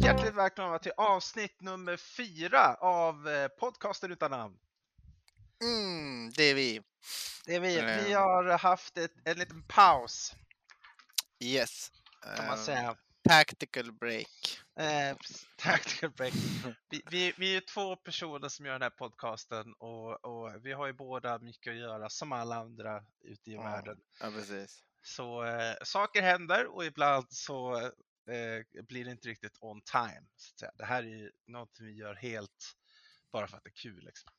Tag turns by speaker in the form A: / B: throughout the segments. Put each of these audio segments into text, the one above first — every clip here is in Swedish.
A: Hjärtligt välkomna till avsnitt nummer fyra av eh, podcasten utan namn.
B: Mm, det är vi.
A: Det är vi. Vi
B: Eh.
A: har haft ett, en liten paus
B: Yes.
A: kan man
B: Eh,
A: säga.
B: Tactical break.
A: Eh, tactical break. Vi, vi, vi är två personer som gör den här podcasten och, och vi har ju båda mycket att göra som alla andra ute i
B: Ja.
A: världen.
B: Ja, precis.
A: Så eh, saker händer och ibland så eh, blir det inte riktigt on time. Så. Det här är ju något vi gör helt bara för att det är kul. Liksom.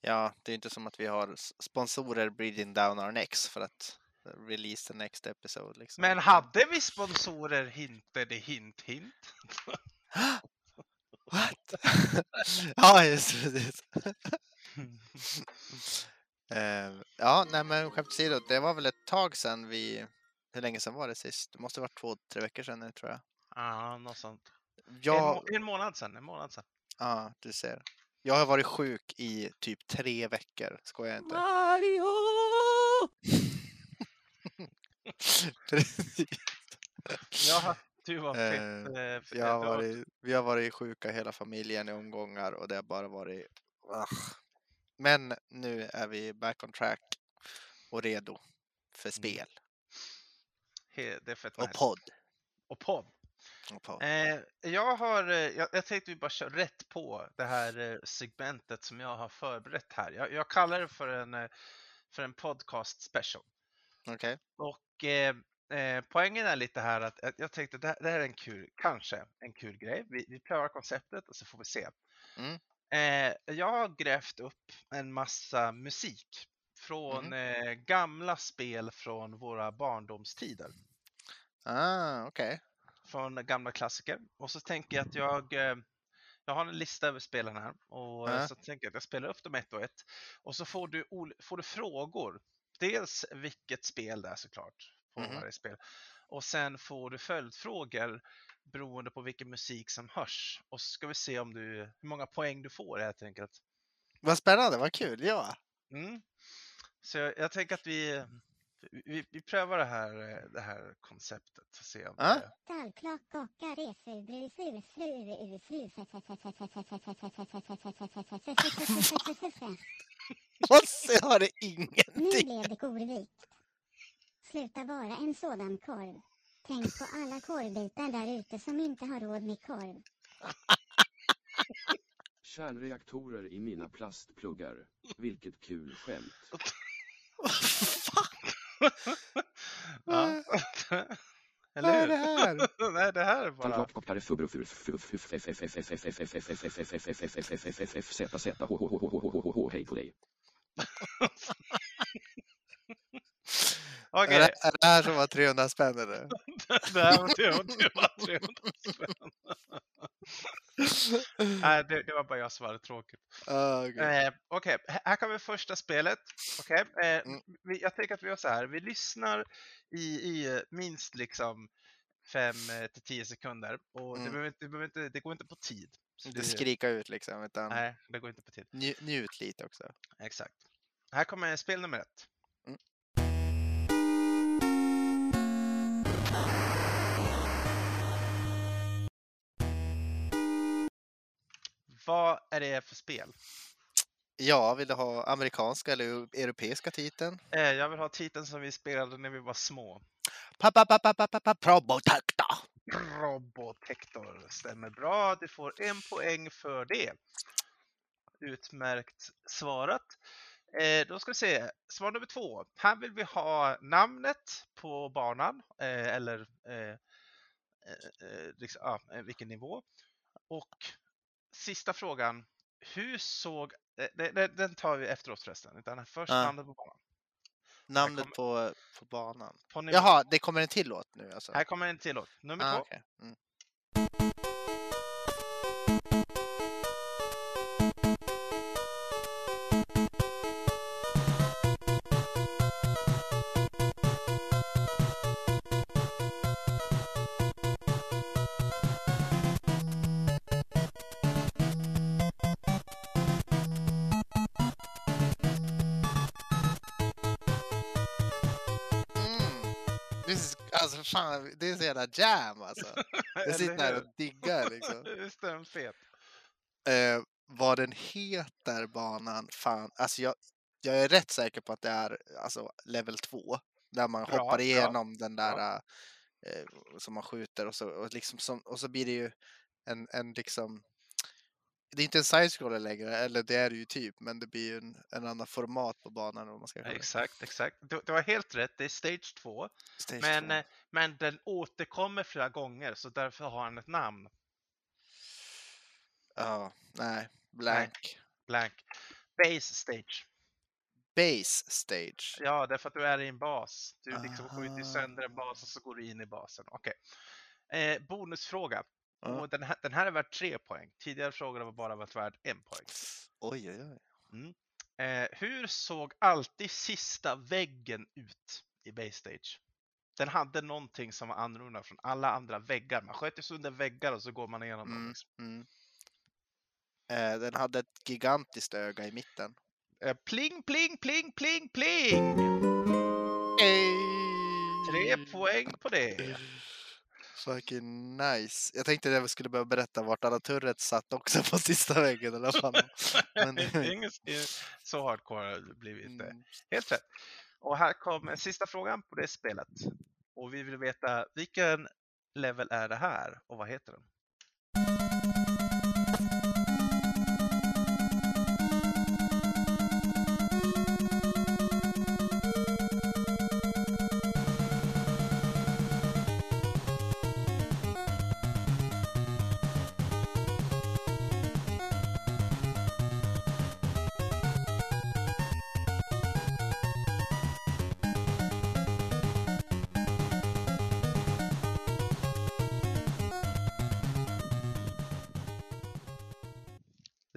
B: Ja, det är inte som att vi har sponsorer breathing down our necks för att eh, release the next episode. Liksom.
A: Men hade vi sponsorer hintade hint hint?
B: What? ja, just precis. Eh, ja, nej men skämt åsido, det var väl ett tag sedan vi... Hur länge sedan var det sist? Det måste varit två, tre veckor sedan nu tror jag.
A: Ja, något sånt. En,
B: Ja,
A: må- en månad sedan, en månad sedan.
B: ja, du ser. Jag har varit sjuk i typ tre veckör, skojar jag inte.
A: Mario! Ja, du var
B: Eh,
A: fett. eh,
B: Vi har,
A: du har-
B: varit, vi har varit sjuka hela familjen i omgångar och det har bara varit... Men nu är vi back on track och redo för spel
A: he-
B: och podd.
A: Och podd. Eh, jag har, eh, jag, jag tänkte vi bara kör rätt på det här eh, segmentet som jag har förberett här. Jag, jag kallar det för en, eh, för en podcast special.
B: Okej.
A: Och eh, eh, poängen är lite här att, jag tänkte det här, det här är en kul, kanske en kul grej. Vi, vi prövar konceptet och så får vi se.
B: Mm.
A: Jag har grävt upp en massa musik från eh, gamla spel från våra barndomstider.
B: Ah, okej.
A: Från gamla klassiker. Och så tänker jag att jag, eh, jag har en lista över spelen här och
B: Ja.
A: så tänker jag att jag spelar upp dem ett och ett. Och så får du, får du frågor. Dels vilket spel det är såklart, på
B: Mhm.
A: varje spel. Och sen får du följdfrågor beroende på vilken musik som hörs. Och så ska vi se om du, hur många poäng du får helt enkelt.
B: Vad spännande, vad kul. Ja.
A: Mm. Så jag, jag tänker att vi, vi, vi prövar det här, eh, det här konceptet. och Se om
B: Ja.
A: det,
B: Och så har det
C: Nu
B: ingenting.
C: blev det korvikt. Sluta vara en sådan korv. Tänk på alla korvbitar där ute som inte har råd med korv.
D: Kärnreaktorer i mina plastpluggar. Vilket kul skämt
A: ja. Eller Vad
B: är det här?
A: Nej, det här är bara...
D: Hej på dig.
A: Okej,
B: Är, det, är det här som var 300 spänn eller?
A: det här var det var- det var 300 spänn. Nej, det, det var bara jag som hade tråkigt.
B: Ah, okej.
A: Eh, Okej, h- här kommer första spelet. Okej, eh,
B: Mm.
A: vi, jag tänker att vi gör så här. Vi lyssnar i, i eh, minst liksom 5 till 10 sekunder och det,
B: Mm.
A: behöver, inte- det, behöver inte, det går inte på tid.
B: Inte
A: det-
B: skrika ut liksom, utan
A: Nej, det går inte på tid.
B: nju, njut lite också.
A: Exakt. Här kommer spel nummer ett. Vad är det för spel?
B: Ja, vill du ha amerikanska eller europeiska titeln?
A: Eh, jag vill ha titeln som vi spelade när vi var små.
B: Probotector!
A: Robotector stämmer bra. Du får en poäng för det. Utmärkt svarat. Eh, då ska vi se. Svar nummer två. Här vill vi ha namnet på banan eh, eller eh, eh, eh, liksom, ja, eh, vilken nivå. Och sista frågan. Hur såg... Det- den tar vi efteråt förresten. Utan först
B: Ja.
A: namnet på banan.
B: Namnet
A: kommer-
B: på, på banan.
A: På nivå.
B: Jaha, det kommer en till låt nu alltså?
A: Här kommer en till låt. Nummer
B: ah,
A: två.
B: okej. mm. Det är så jävla jam alltså. Jag sitter här och diggar liksom.
A: Visst är den fet?
B: Eh, vad den heter banan, fan, alltså jag, jag är rätt säker på att det är alltså level 2. Där man
A: Bra,
B: hoppar
A: bra.
B: igenom den där eh, som man skjuter och så, och liksom som, och så blir det ju en, en liksom det är inte en side-scroller längre, eller det är det ju typ, men det blir ju en, en annan format på banan. Om man ska kalla.
A: Exakt, exakt. Du, du har helt rätt, det är Stage 2.
B: Stage
A: Men, eh, men den återkommer flera gånger, så därför har han ett namn.
B: Ja, nej, blank.
A: Blank. Base Stage.
B: Base stage.
A: Ja, därför att du är i en bas. Du liksom skjuter ju
B: Aha.
A: sönder en bas och så går du in i basen. Okej. Eh, bonusfråga. Och den, här, den här är värd tre poäng. Tidigare frågor var bara varit värd en poäng.
B: Oj, oj, oj.
A: Eh, hur såg alltid sista väggen ut i Base Stage? Den hade någonting som var annorlunda från alla andra väggar. Man sköt ju sönder väggar och så går man igenom dem.
B: Mm,
A: Liksom.
B: mm. Eh, den hade ett gigantiskt öga i mitten.
A: Eh, pling, pling, pling, pling, pling! Tre poäng på det.
B: Fucking nice. Jag tänkte att jag skulle börja berätta vart alla turrets satt också på sista väggen alla fall. Men-
A: Det Inget, så hardcore har det blivit inte.
B: Mm.
A: Helt rätt. Och här kommer sista frågan på det spelet. Och vi vill veta vilken level är det här och vad heter den?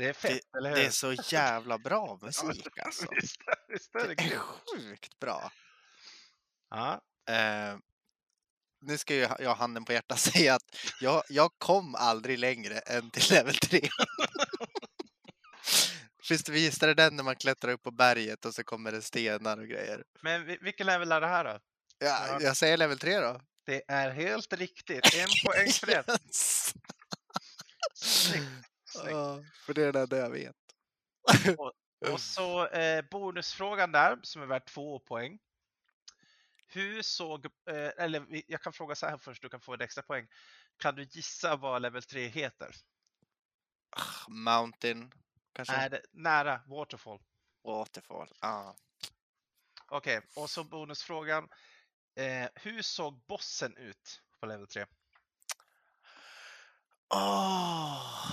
A: Det är fett, eller hur?
B: Det är så jävla bra musik alltså.
A: Visst, visst det
B: Det är sjukt bra.
A: Ja,
B: Eh, nu ska ha- jag handen på hjärtat säga att jag, jag kom aldrig längre än till level 3. Visst visade den när man klättrar upp på berget och så kommer det stenar och grejer.
A: men vi- vilken level är det här då?
B: Ja,
A: Ja.
B: jag säger level 3 då.
A: Det är helt riktigt. En poäng för det.
B: Yes!
A: Snyggt.
B: Ja, för det är det enda jag vet.
A: Och så eh, bonusfrågan där som är värd två poäng. Hur såg, eh, eller jag kan fråga så här först, du kan få en extra poäng. Kan du gissa vad level 3 heter?
B: Ah, Mountain, kanske?
A: Är det nära Waterfall?
B: Waterfall. Ah.
A: Okej, och så bonusfrågan. Eh, hur såg bossen ut på level 3?
B: Åh!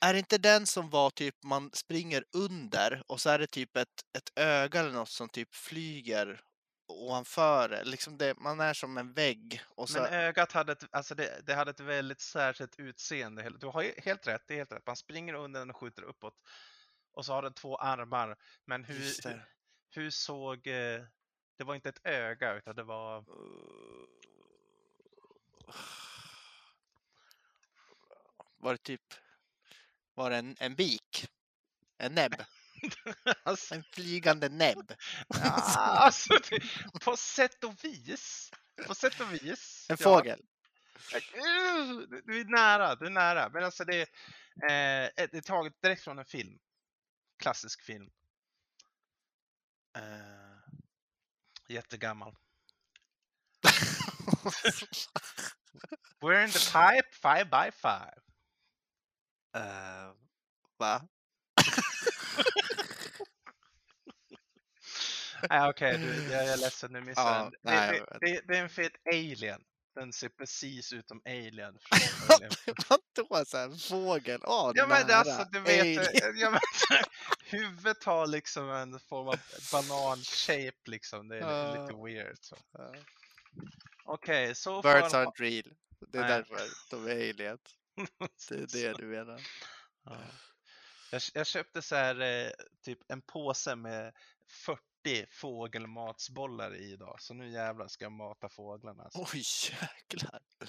B: Är det inte den som var typ man springer under och så är det typ ett, ett öga eller något som typ flyger ovanför? Liksom det, man är som en vägg och så...
A: Men ögat hade ett, alltså det, det hade ett väldigt särskilt utseende. Du har he- helt rätt, det är helt rätt. Man springer under den och skjuter uppåt. Och så har den två armar. Men hur, hur, hur såg... Eh, det var inte ett öga utan det var...
B: Var det typ... Var det en, en bik? En näbb?
A: alltså,
B: En flygande näbb?
A: ja, alltså det, på sätt och vis. På sätt och vis.
B: En
A: ja.
B: fågel?
A: Uh, Du är nära, du är nära. Men alltså det, eh, det är taget direkt från en film. Klassisk film.
B: Eh,
A: Jättegammal. We're in the pipe, five by five.
B: Eh, va?
A: Nej okej, du, jag är ledsen nu missade
B: Ja,
A: den. Det,
B: nej,
A: det,
B: jag vet.
A: det, det är en fet alien. Den ser precis ut som alien. Alien.
B: Vadå så här, fågel? Åh,
A: Ja men det, alltså du vet,
B: Alien.
A: ja, men, huvudet har liksom en form av banan-shape liksom. Det är
B: Ja.
A: lite weird. Så.
B: Ja.
A: Okej, så
B: Birds
A: får
B: aren't real. Det är
A: Nej.
B: därför de är aliens. Det är det du menar.
A: Ja. Jag, jag köpte så här, eh, typ en påse med 40 fågelmatsbollar i idag. Så nu jävlar ska jag mata fåglarna. Alltså.
B: Oj, jäklar.
A: Vi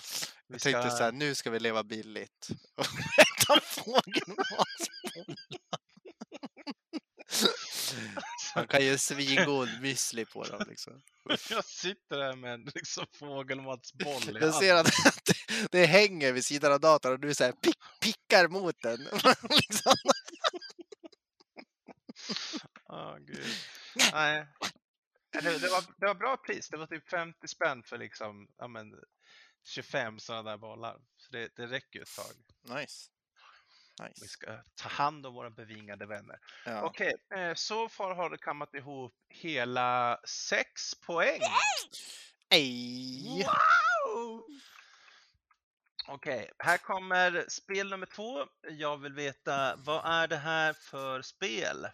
B: Jag tänkte
A: ska-
B: så här, nu ska vi leva billigt. Och äta fågelmat. Han kan ju svingod müsli på dem liksom.
A: Jag sitter där med en liksom, fågelmatsboll i
B: Jag ser att det, det hänger vid sidan av datorn och du så här pick, pickar mot den. liksom.
A: Åh, gud. Nej. Det, det, var, det var bra pris. Det var typ 50 spänn för liksom, ja, men, 25 sådana där bollar. Så det, det räcker ett tag.
B: Nice.
A: Vi
B: nice.
A: ska ta hand om våra bevingade vänner.
B: Ja.
A: Okej, eh, så far har det kammat ihop hela sex poäng.
B: Ej.
A: Wow! Okej, här kommer spel nummer två. Jag vill veta, vad är det här för spel?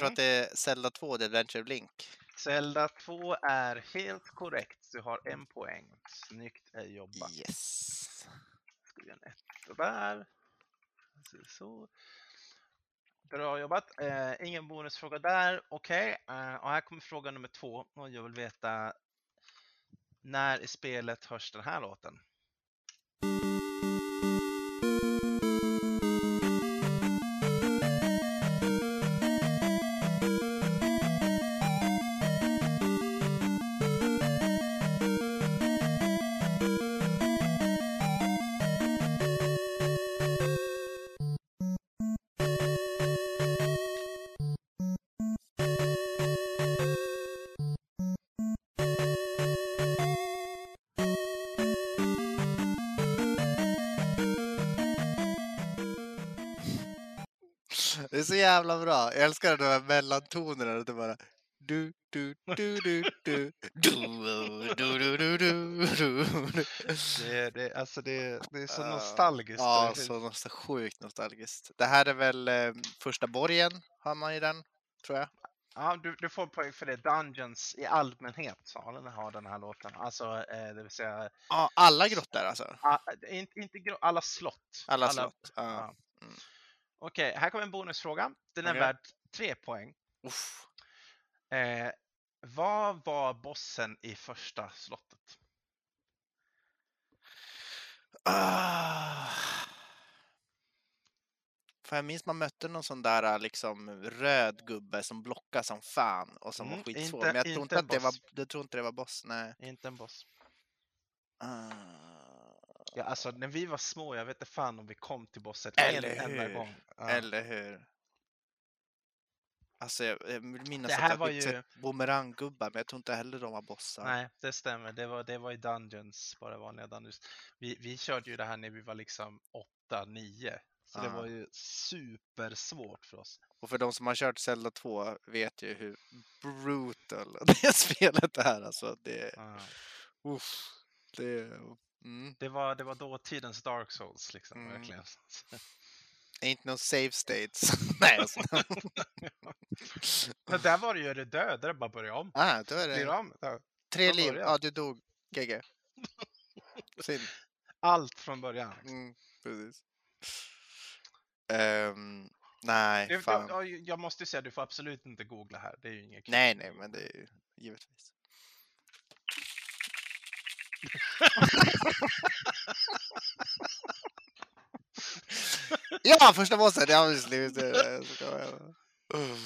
B: Tror
A: Mm.
B: att det är Zelda 2, The Adventure of Link.
A: Zelda 2 är helt korrekt. Du har en poäng. Snyggt jobbat.
B: Yes.
A: Ska vi göra en etta där. Så. Bra jobbat. Eh, ingen bonusfråga där. Okej, eh, och här kommer fråga nummer två. Och jag vill veta när i spelet hörs den här låten?
B: Är så jävla bra. Jag älskar de här mellantonerna. Det är bara du, du, du, du, du, du, du, du, du, du, du.
A: Det, det, alltså det, det är så
B: Ah,
A: nostalgiskt.
B: Ja,
A: Det
B: så något sjukt nostalgiskt. Det här är väl eh, första borgen, har man i den, tror jag.
A: Ja, du, du får poäng för det. Dungeons i allmänhet sa den har den här låten. Alltså, eh, det vill säga,
B: Ja, alla grottor alltså.
A: ah, inte, inte gro- alla slott.
B: Alla slott. Ja.
A: ja.
B: Mm.
A: Okej, här kommer en bonusfråga. Den är
B: Okej.
A: värd tre poäng.
B: Uff.
A: Eh, vad var bossen i första slottet?
B: Ah. För jag minns man mötte någon sån där liksom röd gubbe som blockade som fan och som
A: Mm,
B: var skitsvår.
A: inte-
B: Men jag tror
A: inte
B: inte att det var,
A: boss.
B: jag tror inte det var boss, nej.
A: Inte en boss.
B: Ah.
A: Ja, alltså när vi var små, jag vet inte fan om vi kom till bossen
B: Eller
A: en enda
B: hur?
A: gång. Ja.
B: Eller hur? Alltså jag, jag vill minnas
A: Det
B: att
A: här
B: jag
A: var ju-
B: sett bumeranggubbar, men jag tror inte heller de var bossar.
A: Nej, det stämmer. Det var, det var i Dungeons, bara vanliga Dungeons. Vi, vi körde ju det här när vi var liksom 8-9. Så det
B: Ah.
A: var ju supersvårt för oss.
B: Och för de som har kört Zelda 2 vet ju hur brutal det spelet är. Alltså det,
A: Ja.
B: uff, det, mm,
A: Det, var, det var dåtidens Dark Souls liksom,
B: Mm.
A: verkligen.
B: ain't no save states. Nej, alltså.
A: Men där var det ju, är du död, där bara börja om.
B: ah, då är
A: Blir
B: det
A: om. Ja.
B: tre liv. Ja, du dog. GG. Synd.
A: Allt från början.
B: Mm, precis. Ehm, nej,
A: Du,
B: fan.
A: ja, jag måste ju säga, du får absolut inte googla här. Det är ju inget kul.
B: Nej, nej, men det är ju givetvis. Ja, första bossen! Ja, visst, det- det- jag-
A: Om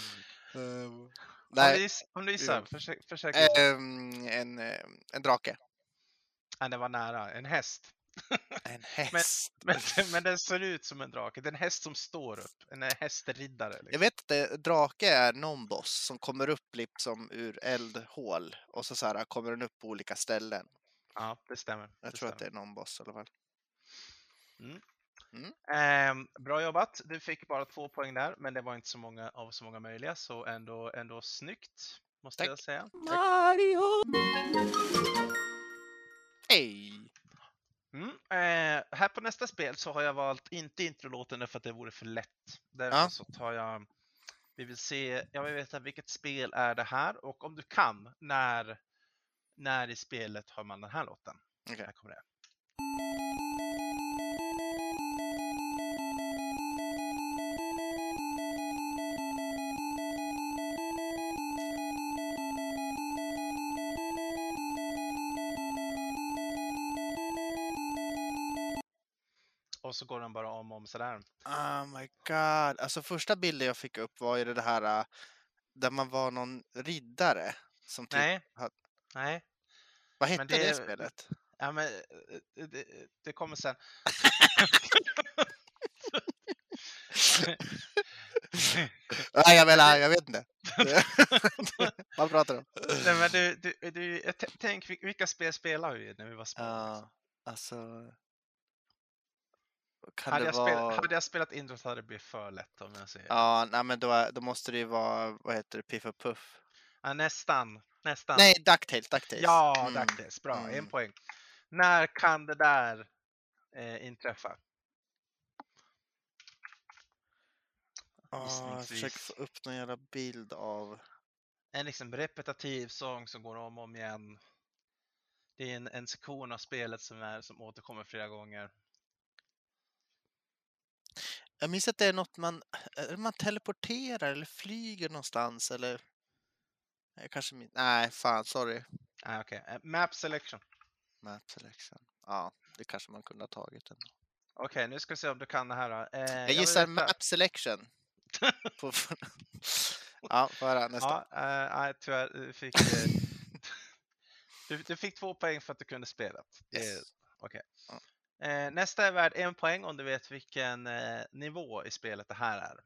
A: du
B: Nej,
A: Om du gissar,
B: Ja.
A: försök. försök.
B: ehm, en, en drake.
A: Nej, det var nära. En häst.
B: En häst.
A: Men, men den ser ut som en drake. Det är en häst som står upp. En hästriddare.
B: Jag
A: Liksom.
B: vet att drake är någon boss som kommer upp liksom ur eldhål och så, så här, kommer den upp på olika ställen.
A: Ja, det stämmer.
B: Jag
A: det
B: tror att det
A: stämmer.
B: är någon boss i alla fall. Mm.
A: Ehm, bra jobbat. Du fick bara två poäng där, men det var inte så många av så många möjliga, så ändå, ändå snyggt, måste
B: Tack.
A: jag säga.
B: Mario! Hej!
A: Mm. Eh, här på nästa spel så har jag valt inte introlåten för att det vore för lätt. Därför
B: Ja.
A: så tar jag, vi vill se, jag vill veta vilket spel är det här och om du kan, när, när i spelet har man den här låten?
B: Okej.
A: Här kommer det. Och så går den bara om och om sådär.
B: Oh my god. Alltså första bilden jag fick upp var ju det här äh, där man var någon riddare. Som typ,
A: Nej,
B: ha-
A: nej.
B: vad hette
A: det
B: det, spelet?
A: Ja, men eh, det, det kommer sen.
B: Nej, jag menar, jag vet inte. vad pratar du om?
A: Nej, men du, du, du, tänk vil- vilka spel spelar vi när vi var små?
B: Ja, alltså... Kan
A: hade,
B: det
A: jag
B: vara...
A: spel, hade jag spelat intro så hade det blivit för lätt om jag säger.
B: Ja, nej men då, då måste det ju vara, vad heter det, Piff och Puff?
A: Ja, nästan. Nästan.
B: Nej, Ducktails, Ducktails.
A: Ja,
B: Mm.
A: DuckTales. Bra, en
B: Mm.
A: poäng. När kan det där eh, inträffa?
B: Ja, jag försöker få upp någon jävla bild av...
A: En liksom repetitiv sång som går om och om igen. Det är en, en sektion av spelet som, är, som återkommer flera gånger.
B: Jag minns att det är något man, är man teleporterar eller flyger någonstans eller... Jag kanske min... Nej, fan, sorry.
A: Ah, okej. Eh, Map selection.
B: Map selection. Ja, det kanske man kunde ha tagit ändå.
A: Okej, nu ska vi se om du kan det här. då. Eh,
B: Jag
A: vill
B: gissar map selection. På... ja, får höra nästa.
A: Ja, eh, nej, tyvärr. Du fick, eh, du, du fick två poäng för att du kunde spelet.
B: Yes.
A: Okej.
B: Ja.
A: Eh, nästa är värd en poäng om du vet vilken eh, nivå i spelet det här är.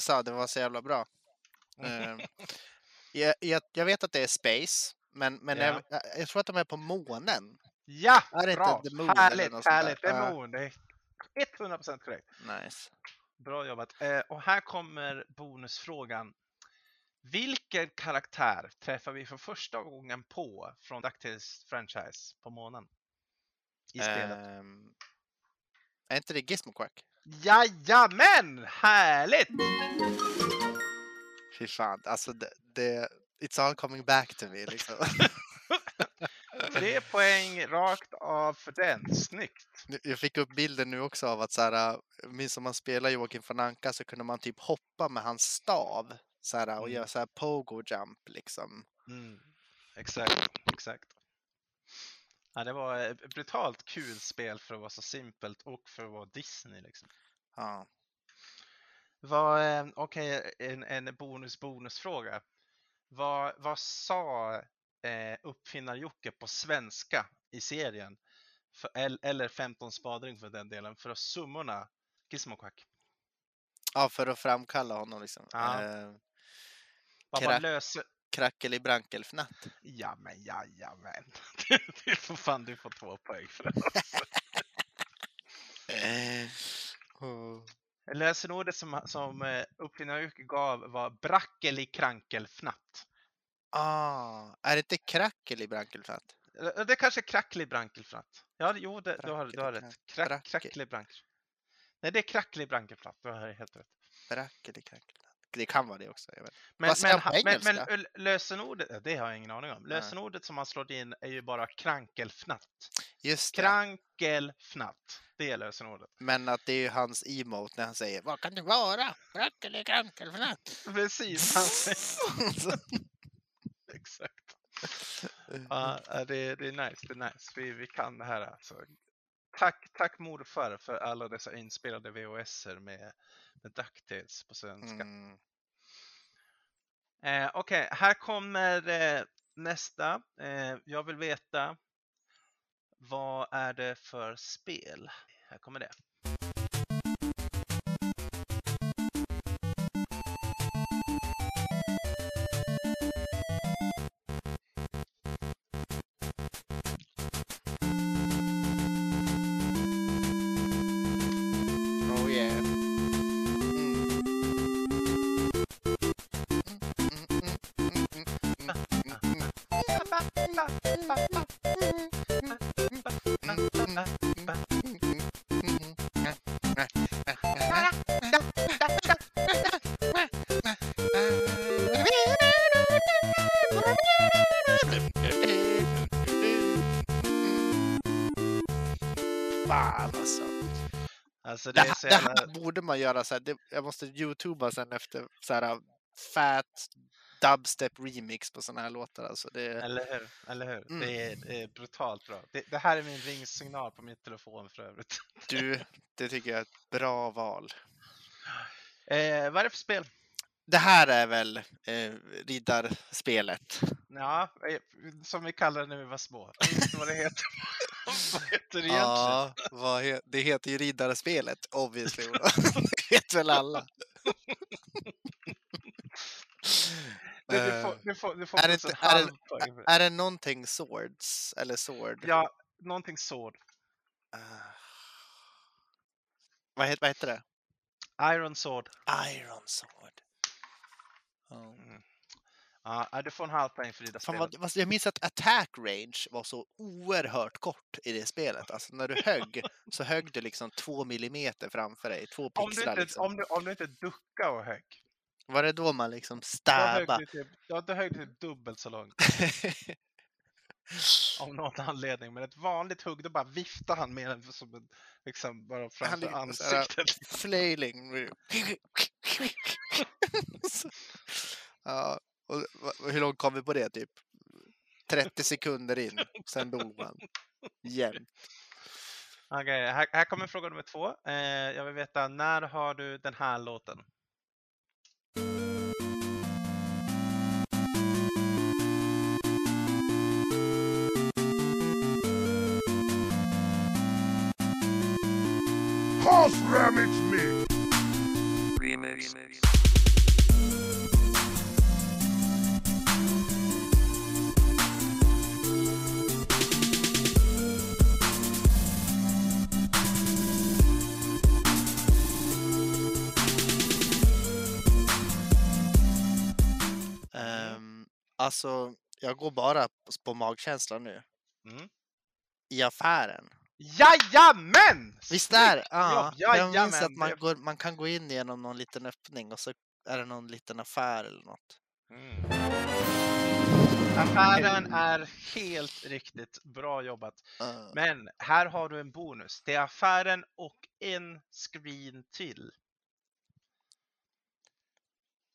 B: Jag, jag sa det var så jävla bra. Ehm, jag, jag, jag vet att det är Space, men, men
A: Ja.
B: jag, jag, jag tror att de är på månen.
A: Ja,
B: Är det inte
A: bra!
B: The Moon
A: härligt, härligt. Det är. Moon. Det är 100% korrekt.
B: Nice.
A: Bra jobbat. Eh, och här kommer bonusfrågan. Vilken karaktär träffar vi för första gången på från DuckTales franchise på månen? I spelet.
B: Ehm, är inte det Gizmo Quack?
A: Jajamän! Härligt!
B: Fy fan, alltså det, det, it's all coming back to me liksom.
A: Tre poäng rakt av för den. Snyggt!
B: Jag fick upp bilden nu också av att så här, äh, minns om man spelar Joakim von Anka så kunde man typ hoppa med hans stav så här, och
A: Mm.
B: göra så här pogo jump liksom.
A: Mm. Exakt, exakt. Ja, det var ett brutalt kul spel för att vara så simpelt och för att vara Disney. Liksom.
B: Ja.
A: Vad, eh, Okej, en, en bonus-bonusfråga. Vad, vad sa eh, uppfinnar-Jocke på svenska i serien? För, el- eller 15 spadring för den delen, för att summorna Gizmo Quack.
B: ja, för att framkalla honom liksom.
A: Ja.
B: Eh,
A: Vad man löser...
B: krackel i brankelfnatt.
A: Ja men jajamän. Du får fan du får två poäng för det.
B: Oh.
A: Lösenordet som, som eh, uppfinnar-Jocke gav var brackelikrankelfnatt.
B: Ah, är det inte krackel i brankelfnatt?
A: Eh, Det kanske är kracklig brankelfnatt. Ja, jo, det, du, har, du har rätt. Krack,
B: bracke-
A: kracklig brankel. Nej, det är kracklig brankelfnatt. Du har helt rätt.
B: Brackel i brankelfnatt. Det kan vara det också.
A: Men, men, men, men lösenordet, det har jag ingen aning om. Lösenordet som man slår in är ju bara krankelfnatt.
B: Just det.
A: Krankelfnatt. Det är lösenordet.
B: Men att det är ju hans emote när han säger Vad kan det vara? Rackele krankelfnatt.
A: Precis. Exakt. Ja, det, det är nice. Det är nice. Vi, vi kan det här alltså. Tack, tack morfar för alla dessa inspelade VHSer med, med DuckTales på svenska.
B: Mm.
A: Eh, Okej, här kommer eh, nästa. Eh, jag vill veta vad är det för spel? Här kommer det.
B: Man göra så här. Det, jag måste youtuba sen efter så här fat dubstep remix på såna här låtar. Alltså det,
A: Eller hur? Eller hur?
B: Mm.
A: Det, är, det är brutalt bra. Det, det här är min ringsignal på min telefon för övrigt.
B: du, det tycker jag är ett bra val.
A: Eh, vad är det för spel?
B: Det här är väl eh, riddarspelet?
A: Ja, eh, som vi kallade det när vi var små. Vad det heter. vad heter det egentligen?
B: Ja, vad he, det heter ju riddarspelet obviously. Det vet väl alla.
A: Du, du får, du får, du får
B: är det inte- är. Är någonting swords eller sword?
A: Ja, någonting sword.
B: Eh, vad, heter, vad heter det?
A: Iron sword.
B: Iron sword. Ja.
A: Ja, nej, du får en halv poäng för dina spel.
B: jag minns att attack range var så oerhört kort i det spelet. Alltså när du högg så högg du liksom två millimeter framför dig, två
A: Om du,
B: pixlar
A: inte,
B: liksom.
A: om, du, om du inte duckade och högg,
B: Var det då man liksom stäba?
A: du typ, då, högg du typ dubbelt så långt. Av någon anledning. Men ett vanligt hugg, då bara viftar han med den som en, liksom bara framför ansiktet.
B: Flailing. Ja, och hur långt kom vi på det? Typ 30 sekunder in, sen dog man. Jämt.
A: Okej, här, här kommer fråga nummer två. Eh, jag vill veta, när har du den här låten?
E: House. Remix.
B: Alltså, jag går bara på magkänsla nu.
A: Mm.
B: I affären.
A: Jajamän!
B: Visst är det?
A: Ja,
B: Ja, jag minns att man, går, man kan gå in genom någon liten öppning och så är det någon liten affär eller något.
A: Mm. Affären är helt riktigt bra jobbat.
B: Uh,
A: Men här har du en bonus. Det är affären och en screen till.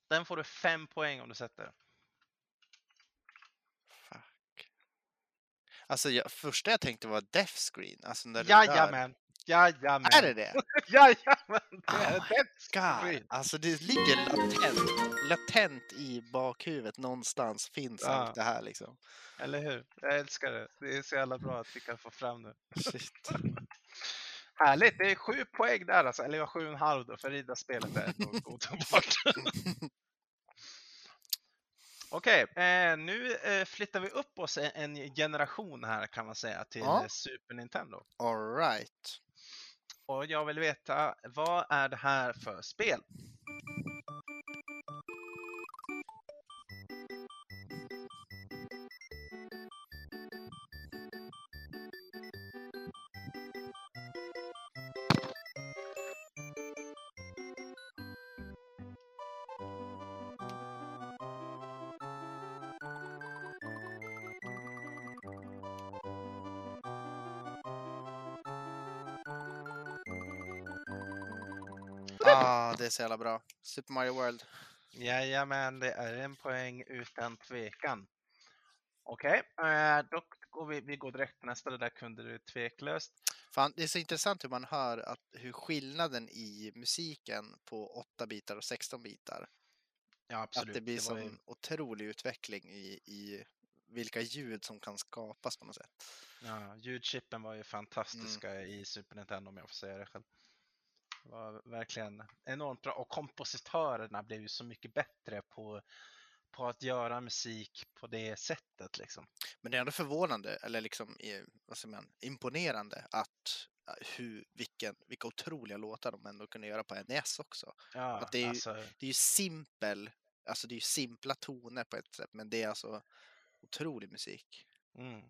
A: Den får du fem poäng om du sätter.
B: Alltså, jag, första jag tänkte var death screen. Alltså när du
A: Jajamän! Jajamän!
B: Är det det?
A: Jajamän! Det är
B: Oh
A: det
B: God.
A: screen.
B: Alltså det ligger latent, latent i bakhuvudet någonstans finns
A: Ja.
B: allt det här liksom.
A: Eller hur? Jag älskar det. Det är så jävla bra att vi kan få fram det.
B: Shit.
A: Härligt! Det är sju poäng där alltså. Eller sju och en halv då, för riddarspelet är ändå godtagbart. Okej, eh, nu eh, flyttar vi upp oss en, en generation här kan man säga till
B: Ja.
A: Super Nintendo.
B: All right.
A: Och jag vill veta, vad är det här för spel?
B: Ah, det är så jävla bra. Super Mario World.
A: Jajamän, det är en poäng utan tvekan. Okej, eh, då går vi, vi går direkt på nästa. Det där kunde du tveklöst.
B: Fan, det är så intressant hur man hör att, hur skillnaden i musiken på 8 bitar och 16 bitar.
A: Ja, absolut.
B: Att det blir
A: ju-
B: sån otrolig utveckling i, i vilka ljud som kan skapas på något sätt.
A: Ja, ljudchippen var ju fantastiska i Super Nintendo om jag får säga det själv. Det var verkligen enormt bra och kompositörerna blev ju så mycket bättre på, på att göra musik på det sättet liksom.
B: Men det är ändå förvånande, eller liksom vad säger man, imponerande att hur, vilken, vilka otroliga låtar de ändå kunde göra på NES också.
A: Ja,
B: Att det är ju-
A: alltså,
B: Det är ju simpel, alltså det är ju simpla toner på ett sätt, men det är alltså otrolig musik.
A: mm.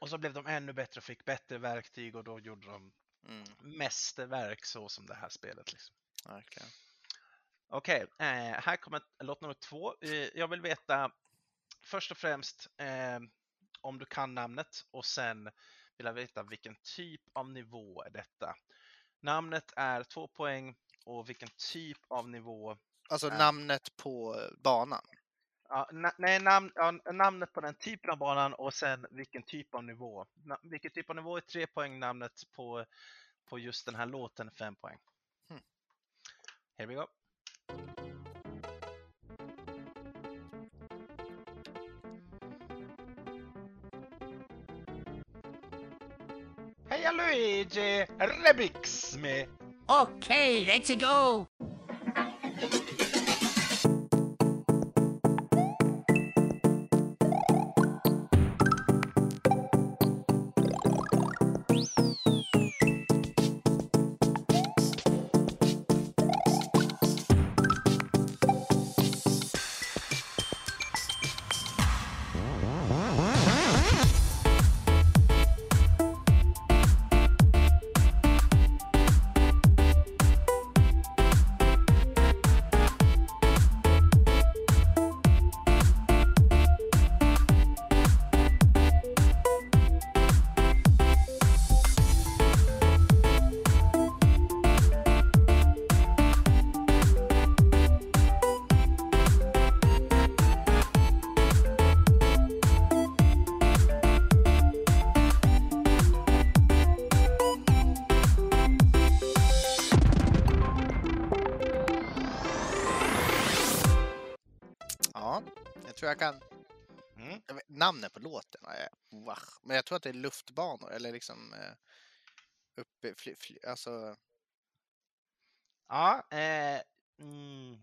A: Och så blev de ännu bättre och fick bättre verktyg och då gjorde de
B: Mm,
A: mästerverk så som det här spelet. Liksom.
B: verkligen.
A: Okej, eh, här kommer låt nummer två. Eh, jag vill veta först och främst eh, om du kan namnet och sen vill jag veta vilken typ av nivå är detta. Namnet är två poäng och vilken typ av nivå
B: Alltså namnet på banan.
A: Ja, na, nej, namn, ja, namnet på den typen av banan och sen vilken typ av nivå. Na, vilken typ av nivå är tre poäng, namnet på, på just den här låten fem poäng.
B: Hmm.
A: Here we go. Heja Luigi! Remix med
F: Okay, let's go.
B: Är Men jag tror att det är luftbanor eller liksom eh, uppe, fly, fly, alltså
A: Ja, eh, mm,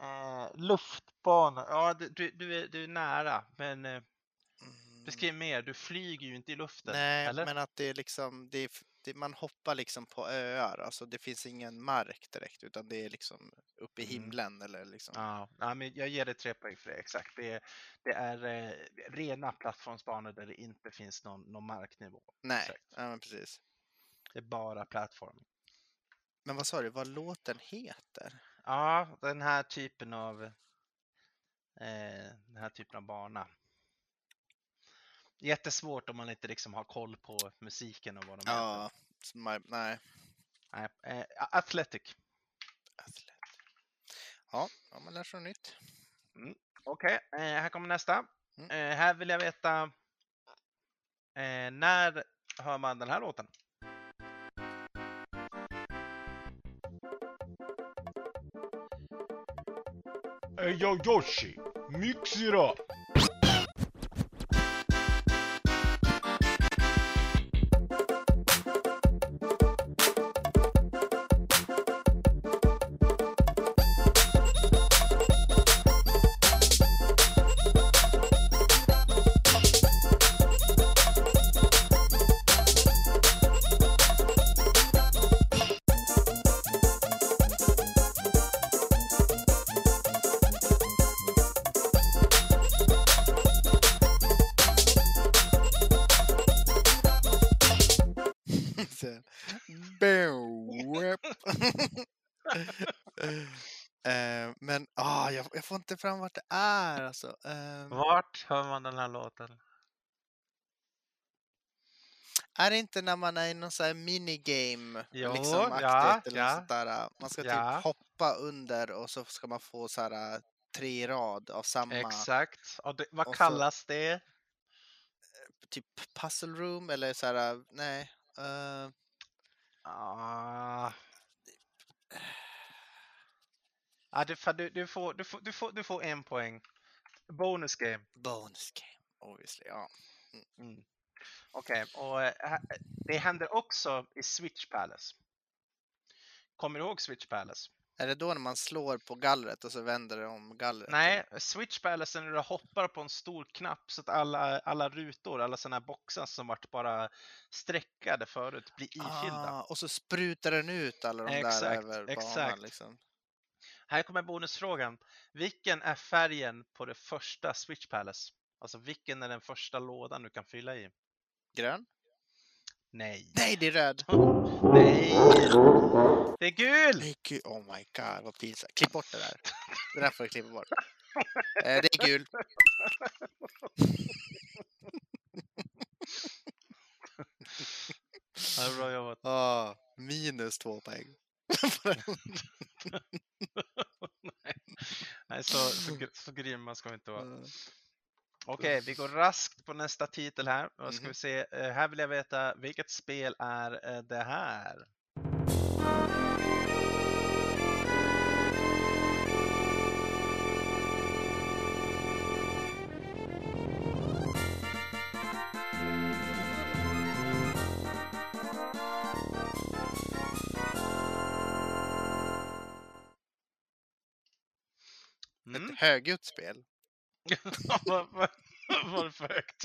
A: eh, luftbanor. Ja, du, du, du, är, du är nära, men eh, beskriv mer. Du flyger ju inte i luften,
B: Nej,
A: eller?
B: men att det är liksom, det är, det, man hoppar liksom på öar, alltså det finns ingen mark direkt utan det är liksom uppe i
A: Mm.
B: himlen eller liksom.
A: Ja, ja, men jag ger dig tre poäng för det, exakt. Det är, det är eh, rena plattformsbanor där det inte finns någon, någon marknivå.
B: Nej,
A: exakt.
B: ja, men precis.
A: Det är bara plattform.
B: Men vad sa du, vad låten heter?
A: Ja, den här typen av eh, den här typen av bana. Jättesvårt om man inte liksom har koll på musiken och vad de.
B: Ja, som- nej.
A: Nej, eh, Athletic.
B: Athlete. Ja, ja, man lär sig något nytt.
A: Okej, eh, här kommer nästa.
B: Mm.
A: Eh, här vill jag veta eh, när hör man den här låten?
E: Hey yo Yoshi, mix it up.
B: Eh, Men ah, jag, jag får inte fram vart det är alltså. Eh,
A: Vart hör man den här låten?
B: Är det inte när man är i någon sån här minigame?
A: Jo,
B: liksom
A: ja,
B: eller
A: ja.
B: sånt där. Man ska
A: Ja.
B: typ hoppa under och så ska man få så här äh, tre rad av samma
A: Exakt. Och det, vad
B: Och så-
A: kallas det?
B: typ puzzle room eller så här, nej. eh,
A: Ah. Ja, du, du, du, får, du, får, du, får, du får en poäng. Bonus game.
B: bonus game, obviously. Ja.
A: Mm. Okej, och eh, det händer också i Switch Palace. Kommer du ihåg Switch Palace?
B: Är det då när man slår på gallret och så vänder det om gallret?
A: Nej, Switch Palace är när du hoppar på en stor knapp så att alla, alla rutor, alla sådana här boxar som varit bara streckade förut blir ifyllda.
B: Ah, och så sprutar den ut alla de
A: Exakt,
B: där över banan.
A: exakt.
B: Liksom.
A: Här kommer bonusfrågan. Vilken är färgen på det första Switch Palace? Alltså vilken är den första lådan du kan fylla i?
B: Grön?
A: Nej.
B: Nej, det är röd!
A: Nej! Det är gul!
B: Nej, gud, oh my god, vad pinsamt. Klipp bort det där. Det där får du klippa bort. Eh, det är gul.
A: Ja, bra jobbat.
B: Ah, minus två poäng.
A: Nej, så, så, så grymma ska vi inte vara. Okej, vi går raskt på nästa titel här. Då ska
B: Mhm.
A: vi se. eh, Här vill jag veta, vilket spel är eh, det här? Mm.
B: Ett högljutt spel.
A: Var det för högt?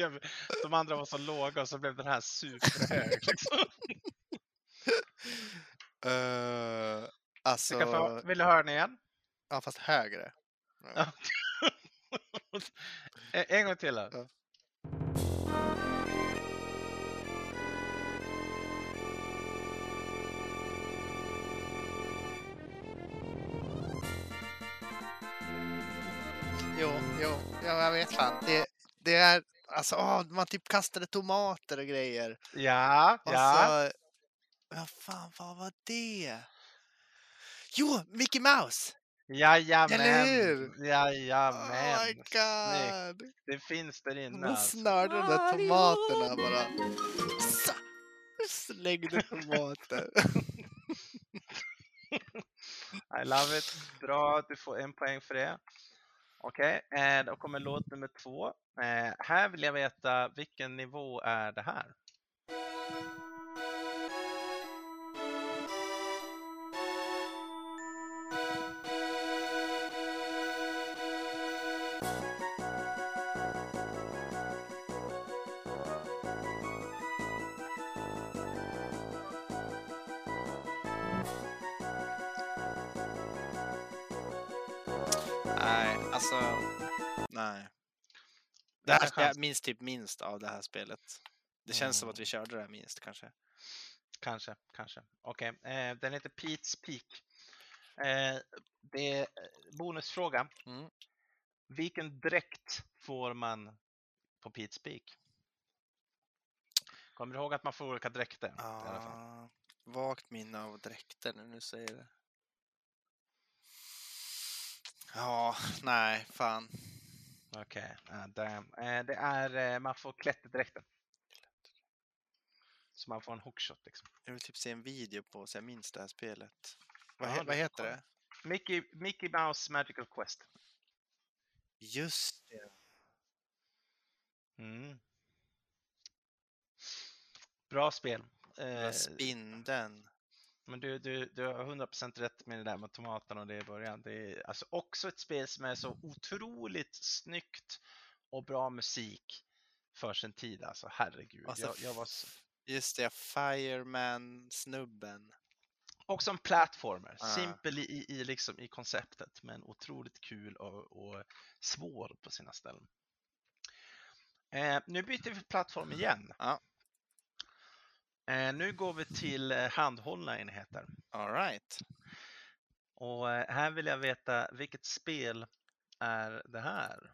A: De andra var så låga och så blev den här superhög. Liksom.
B: Uh, alltså,
A: få, vill du höra den igen?
B: ja fast högre.
A: Ja. En- en gång till. Då.
B: Ja. Ja, jag vet fan. Det, det är, alltså, åh, man typ kastade tomater och grejer.
A: Ja,
B: Och
A: ja.
B: så, vad fan, vad var det? Jo, Mickey Mouse!
A: Jajamän.
B: Eller hur?
A: Jajamän.
B: Oh my
A: Snyggt.
B: god!
A: Det finns där inne.
B: Man
A: Alltså.
B: snörde de där tomaterna bara. Sa- Slängde tomater.
A: I love it. Bra, du får en poäng för det. Okej, eh, då kommer låt nummer två. Eh, här vill jag veta vilken nivå är det här?
B: Minns typ minst av det här spelet. Det känns som att vi körde det här minst kanske.
A: Kanske, kanske. Okej, eh, den heter Pete's Peak. Eh, det är eh, bonusfråga.
B: Mm.
A: Vilken dräkt får man på Pete's Peak? Kommer du ihåg att man får olika dräkter? i alla fall?
B: Ah, vagt minne av dräkter när du säger det. Ja, nej, fan.
A: Okej, ah, damn. Eh, det är, eh, man får klätterdräkten. Så man får en hookshot liksom.
B: Jag vill typ se en video på så jag minns det här spelet. Vad,
A: Ja,
B: he- vad heter det?
A: Mickey, Mickey Mouse Magical Quest.
B: Just det.
A: Mm. Bra spel. Eh,
B: spindeln.
A: Men du, du, du har 100% rätt med det där med tomaterna och det i början. Det är alltså också ett spel som är så otroligt snyggt och bra musik för sin tid. Alltså herregud.
B: Alltså,
A: jag, jag var så...
B: Just det, Fireman-snubben.
A: Också en plattformer.
B: Ah.
A: Simpel i, i, liksom, i konceptet men otroligt kul och, och svår på sina ställen. Eh, nu byter vi plattform igen.
B: Ja.
A: Eh, nu går vi till eh, handhållna enheter.
B: All right.
A: Och eh, här vill jag veta vilket spel är det här?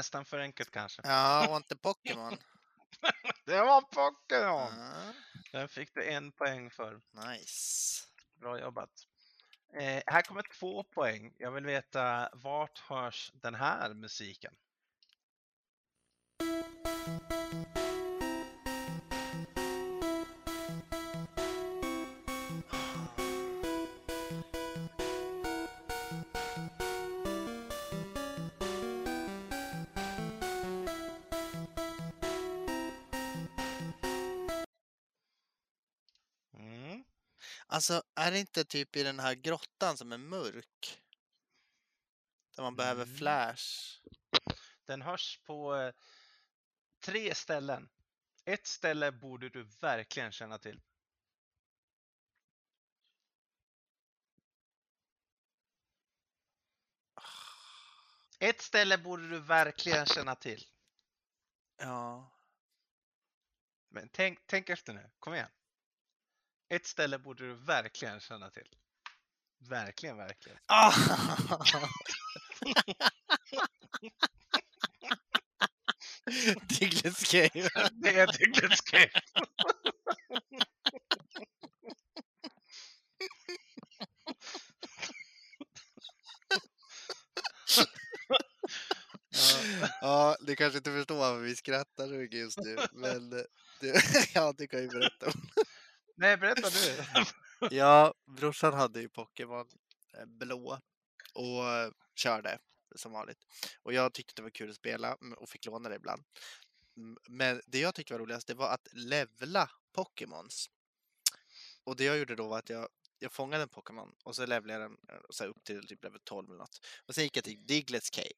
A: Nästan för enkelt kanske.
B: Ja, var inte Pokémon?
A: Det var Pokémon!
B: Ja,
A: Den fick du en poäng för.
B: nice.
A: Bra jobbat. Eh, här kommer två poäng. Jag vill veta vart hörs den här musiken?
B: Alltså, är det inte typ i den här grottan som är mörk? Där man behöver
A: Mm.
B: flash?
A: Den hörs på eh, tre ställen. Ett ställe borde du verkligen känna till. Ett ställe borde du verkligen känna till.
B: Ja.
A: Men tänk, tänk efter nu, kom igen. Ett ställe borde du verkligen känna till. Verkligen, verkligen.
B: Ah! Diglets Cave.
A: Det är Diglets Cave. Ja.
B: Du kanske inte förstår varför vi skrattar så mycket just nu, men eh, du, ja, du kan ju berätta. om-
A: Nej, berätta du.
B: Ja, brorsan hade ju Pokémon eh, blå och körde som vanligt. Och jag tyckte det var kul att spela och fick låna det ibland. Men det jag tyckte var roligast, det var att levla Pokémons. Och det jag gjorde då var att jag, jag fångade en Pokémon och så levlade jag den eh, så upp till typ level 12 eller något. Och sen gick jag till Diglets Cave.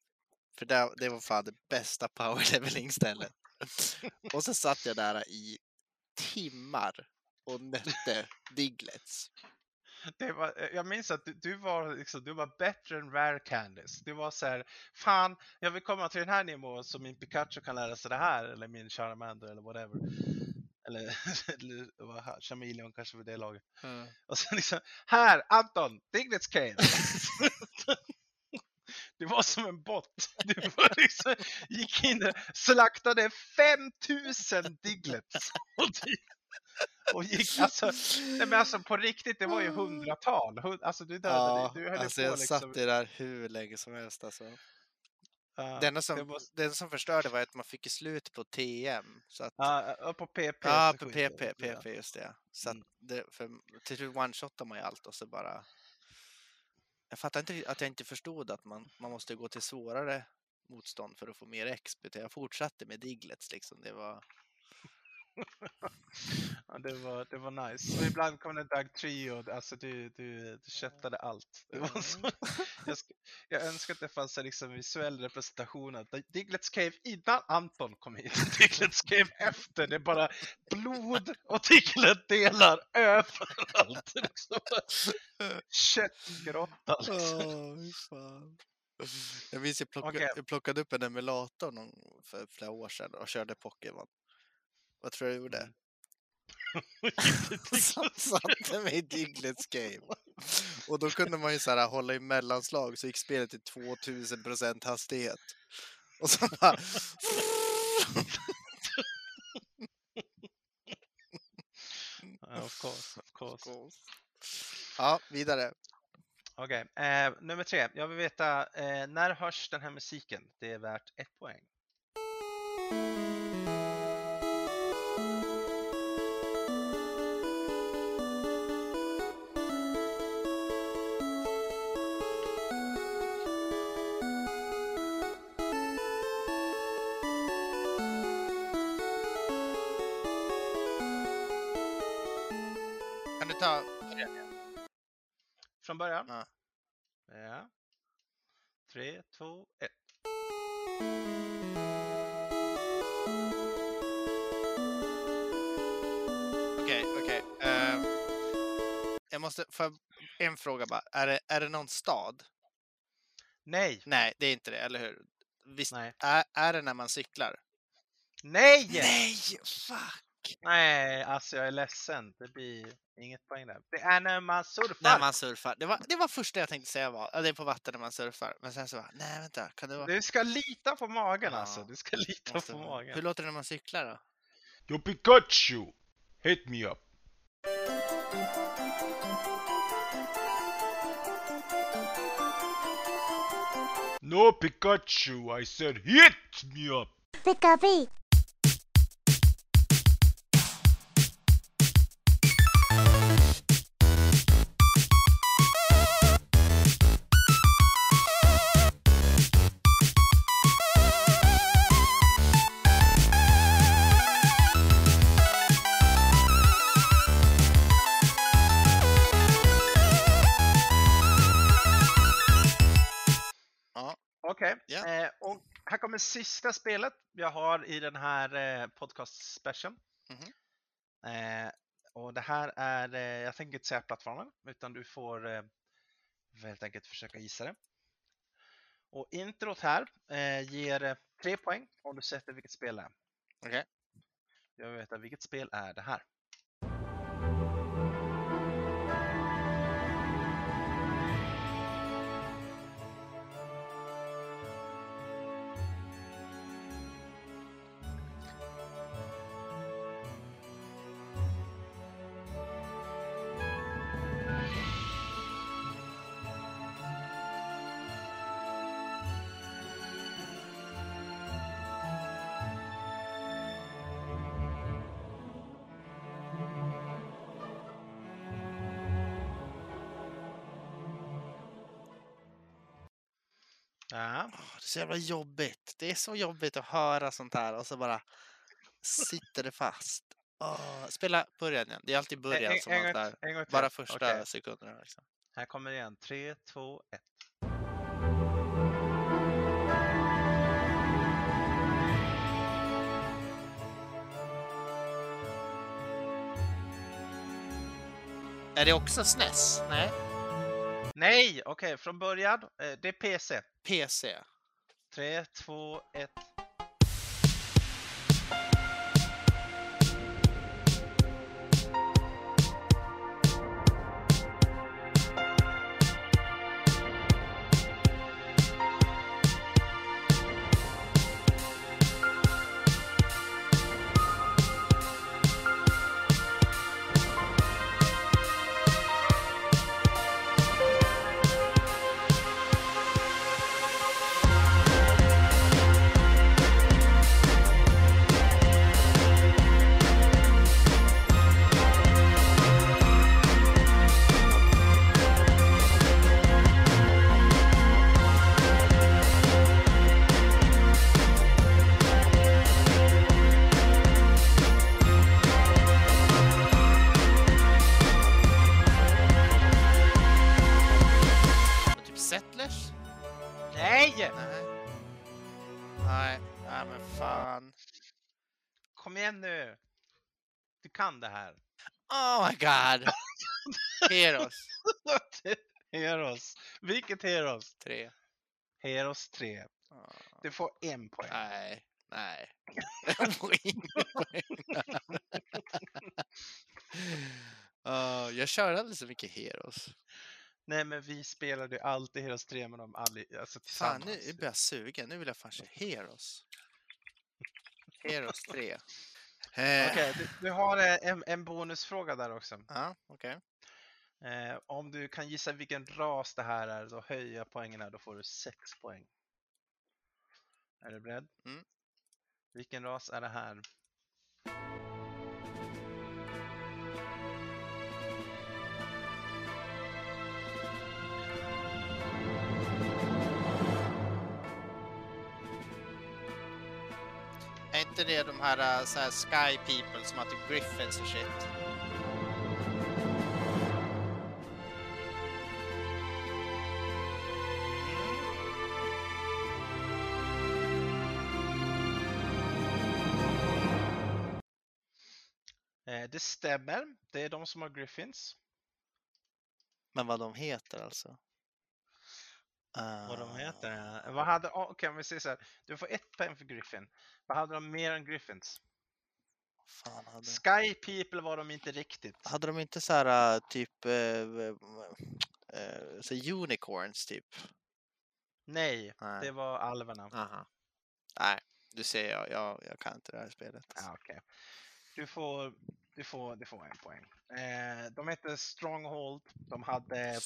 B: För där, det var fan det bästa power leveling stället. Och så satt jag där i timmar och nötte Diglets.
A: Det var, eh, jag minns att du, du, var, liksom, du var bättre än Rare Candice. Du var så här, fan, jag vill komma till den här nivån så min Pikachu kan lära sig det här, eller min Charmander eller whatever. Eller, eller Chameleon kanske för det laget. Och sen liksom, här Anton, Diglets Cave! Du var som en bot. Du liksom, gick in där, slaktade 5000 Diglets. Och, gick, alltså, nej men alltså på riktigt, det var ju hundratal. Hund- Alltså du dödade,
B: Ja,
A: du höll
B: alltså
A: på
B: jag
A: liksom.
B: satt i där hur länge som helst alltså.
A: ja,
B: Det enda som,
A: det var,
B: det enda som förstörde var att man fick slut på TM. Så att,
A: ja, ja, på PP.
B: ja, på PP,
A: det.
B: PP just det. Så
A: Mm.
B: det, för till slut one-shotade man ju allt och så bara... Jag fattar inte att jag inte förstod att man, man måste gå till svårare motstånd för att få mer XP. Jag fortsatte med Diglets liksom. Det var...
A: Ja, det, var, det var nice. Och ibland kom det Doug Trio, alltså du, du, du köttade allt. Så, jag, jag önskar att det fanns en liksom visuell representation av Diglets Cave innan Anton kom hit, Diglets Cave efter. Det är bara blod och Diglet-delar överallt. Liksom. Köttgrotta liksom.
B: Jag minns jag plockade,
A: Okej.
B: jag plockade upp en emulator någon, för flera år sedan och körde Pokémon. Vad tror du jag gjorde? Satt- Satte mig i Diglets Game. Och då kunde man ju så här hålla i mellanslag så gick spelet till 2000% hastighet. Och så bara...
A: Ja, of course, of course.
B: Ja, vidare.
A: Okej, eh, nummer tre. Jag vill veta, eh, när hörs den här musiken? Det är värt ett poäng.
B: Ta...
A: Från början?
B: Ja.
A: Ja. Tre, två, ett.
B: Okej, okej. ehm, jag måste... Jag en fråga bara. Är det, är det någon stad?
A: Nej,
B: Nej, det är inte det, eller hur? Visst,
A: nej,
B: är, är det när man cyklar?
A: nej!
B: Nej! Fuck!
A: Nej, alltså jag är ledsen. Det blir inget poäng där. Det är när man surfar.
B: När man surfar. Det var, det var första jag tänkte säga var, det är på vatten när man surfar. Men sen så bara, nej vänta, kan det vara...
A: Du ska lita på magen
B: Ja,
A: alltså. Du ska lita
B: måste
A: på
B: vara-
A: magen.
B: Hur låter det när man cyklar då?
E: Yo Pikachu! Hit me up. No Pikachu, I said hit me up.
A: Okej, kommer sista spelet jag har i den här eh, podcast special.
B: Mhm.
A: Eh, och det här är, eh, jag tänker inte säga plattformen, utan du får eh, helt enkelt försöka gissa det. Och introt här eh, ger eh, tre poäng om du sätter vilket spel det är.
B: Okej.
A: Jag vill veta vilket spel är det här?
B: Åh, det är så jävla jobbigt. Det är så jobbigt att höra sånt här och så bara sitter det fast. Åh, spela början igen. Det är alltid början
A: en,
B: som
A: en,
B: man där.
A: en.
B: Bara första
A: Okej,
B: sekunderna. Liksom.
A: här kommer det igen. Tre, två, ett.
B: Är det också SNES? Nej.
A: Nej, okej, från början. Eh, det är PC.
B: PC.
A: 3, 2, 1. Kan det här.
B: Oh my god. Heroes.
A: Heroes. Vilket Heroes?
B: Tre.
A: Heroes 3.
B: Ah,
A: Du får en poäng.
B: Nej, nej. Jag får ingen poäng. Ah, jag kör aldrig så mycket Heroes.
A: Nej, men vi spelade ju alltid Heroes 3 med dem alltså
B: Fan,
A: tillsammans.
B: nu blir jag sugen. Nu vill jag fan köra Heroes. Heroes 3. Eh,
A: Okej, du, du har eh, en, en bonusfråga där också.
B: Ja, okej.
A: Eh, om du kan gissa vilken ras det här är, då höjer jag poängen här, då får du 6 poäng. Är du beredd?
B: Mm.
A: Vilken ras är det här?
B: Inte det de här, äh, så här Sky People som har typ Griffins och shit?
A: Eh, det stämmer, det är de som har Griffins.
B: Men vad de heter alltså?
A: Vad de
B: Ah,
A: heter? Vad hade, oh, okej om vi säger så här. Du får ett poäng för Griffin. Vad hade de mer än Griffins?
B: Fan, hade,
A: Sky People var de inte riktigt.
B: hade de inte så här typ eh, eh, så unicorns typ?
A: Nej,
B: Nej.
A: det var alverna.
B: Aha. Nej, du ser jag, jag, jag kan inte det här spelet.
A: Ja, okej. Du får, du får, du får en poäng. Eh, de hette Stronghold. De hade,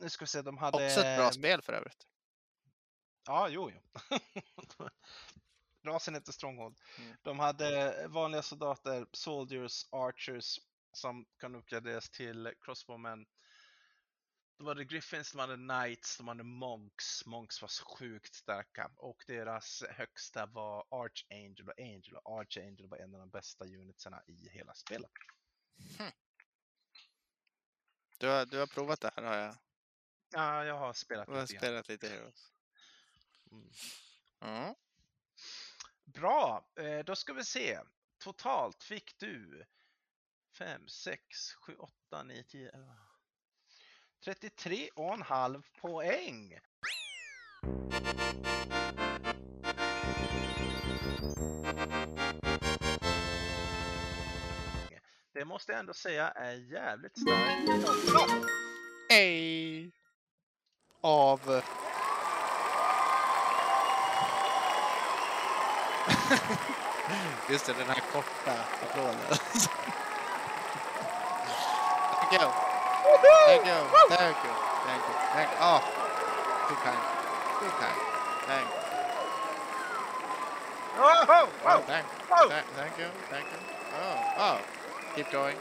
A: nu ska vi se, de hade...
B: Också ett bra spel för övrigt.
A: Ja, jo, jo. Rasen heter Stronghold.
B: Mm.
A: De hade vanliga soldater, soldiers, archers som kan uppgraderas till crossbowmen. De hade griffins, de hade knights, de hade monks. Monks var så sjukt starka och deras högsta var archangel och angel och archangel var en av de bästa unitsarna i hela spelet.
B: Du har, du har provat det här har jag.
A: Ja, jag har spelat
B: Du har
A: lite
B: spelat lite Heroes.
A: Mm.
B: Mm.
A: Bra, eh, då ska vi se. Totalt fick du 5, 6, 7, 8, 9, 10, 11. 33 och en halv poäng. Det måste jag ändå säga är jävligt starkt jobbat.
B: Ej! Uh, Av... Just det, den här korta applåden. Thank you. Thank you. Thank you. Thank you. Thank you. Oh, too kind. Too kind. Thank you.
A: Oh, oh,
B: Oh,
A: oh,
B: thank,
A: oh.
B: thank, thank you. Thank you. Oh, oh. Keep going.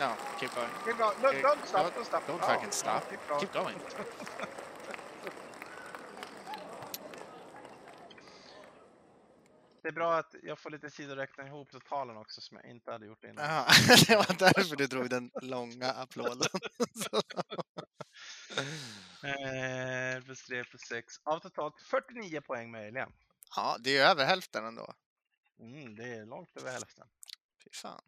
B: No, keep going.
A: Keep going. No, don't stop,
B: don't-
A: don't stop.
B: don't
A: Oh,
B: fucking stop.
A: Keep going.
B: Keep going.
A: Det är bra att jag får lite tid att räkna ihop totalen också som jag inte hade gjort innan.
B: Jaha, det var därför du drog den långa applåden.
A: Eh, plus 3 plus 6. Av totalt 49 poäng möjliga.
B: Ja, det är över hälften ändå.
A: Mm, det är långt över hälften.
B: Fy fan.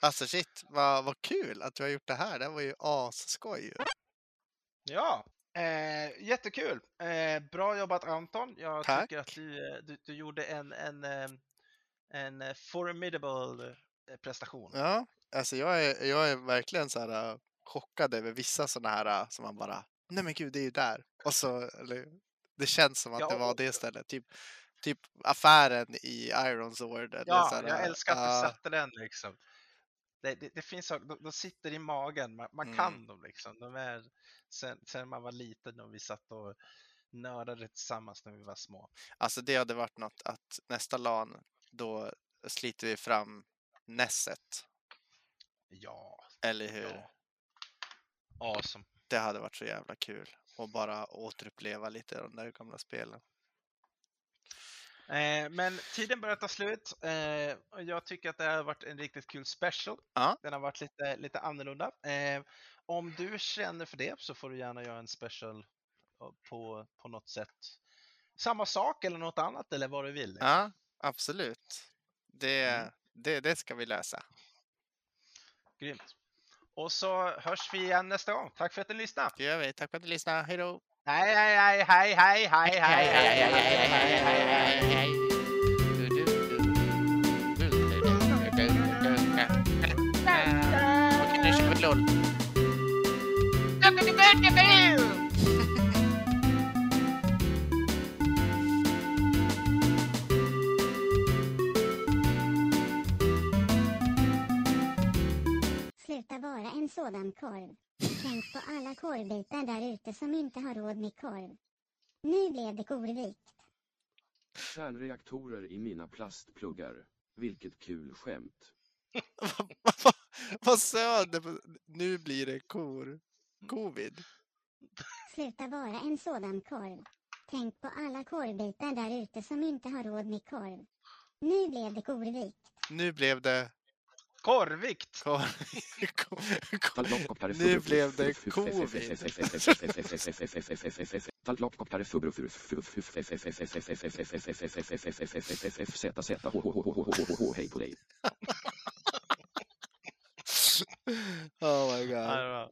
B: Alltså shit, vad, vad kul att du har gjort det här. Det var ju asskoj.
A: Ja, eh, jättekul. Eh, bra jobbat Anton. Jag
B: Tack.
A: tycker att du, eh, du, du gjorde en, en, eh, en eh, formidable eh, prestation.
B: Ja, alltså jag är, jag är verkligen så här chockad över vissa sådana här som man bara, nej men gud, det är ju där. Och så, eller, det känns som att
A: Ja,
B: det var det stället. Typ, typ affären i Iron Sword. eller
A: Ja,
B: så här,
A: jag älskar att du
B: ja,
A: satte den liksom. Det, det, det finns saker, de, de sitter i magen, man, man
B: Mm.
A: kan dem liksom. De är, sen, sen man var liten och vi satt och nördade tillsammans när vi var små.
B: Alltså det hade varit något att nästa LAN, då sliter vi fram Nesset.
A: Ja,
B: Eller hur?
A: ja. Awesome.
B: Det hade varit så jävla kul. Och bara återuppleva lite de där gamla spelen.
A: Eh, men tiden börjar ta slut eh, och jag tycker att det har varit en riktigt kul special.
B: Ja.
A: Den har varit lite, lite annorlunda. Eh, om du känner för det så får du gärna göra en special eh, på, på något sätt. Samma sak eller något annat eller vad du vill.
B: Ja, absolut. Det,
A: Mm.
B: det, det ska vi lösa.
A: Grymt. Och så hörs vi igen nästa gång. Tack för att ni lyssnade.
B: Det gör vi. Tack för att ni lyssnade. Hej då!
A: Hej, hej, hej, hej, hej, hej, hej, hej, hej, hej, hej, hej.
B: hej, hej. kör vi LOL.
C: Sluta vara en sådan korv. Tänk på alla korvbitar där ute som inte har råd med korv. Nu blev det korvikt.
D: Kärnreaktorer i mina plastpluggar. Vilket kul skämt.
B: Vad sa du? Nu blir det kor. Covid.
C: Sluta vara en sådan korv. Tänk på alla korvbitar där ute som inte har råd med korv. Nu blev det korvikt.
B: Nu blev det
A: Korvikt!
B: kor... kor...
D: Tallopkoppare
B: Nu blev det covid.
D: Tallopkoppare hej på dig.
B: Oh my god.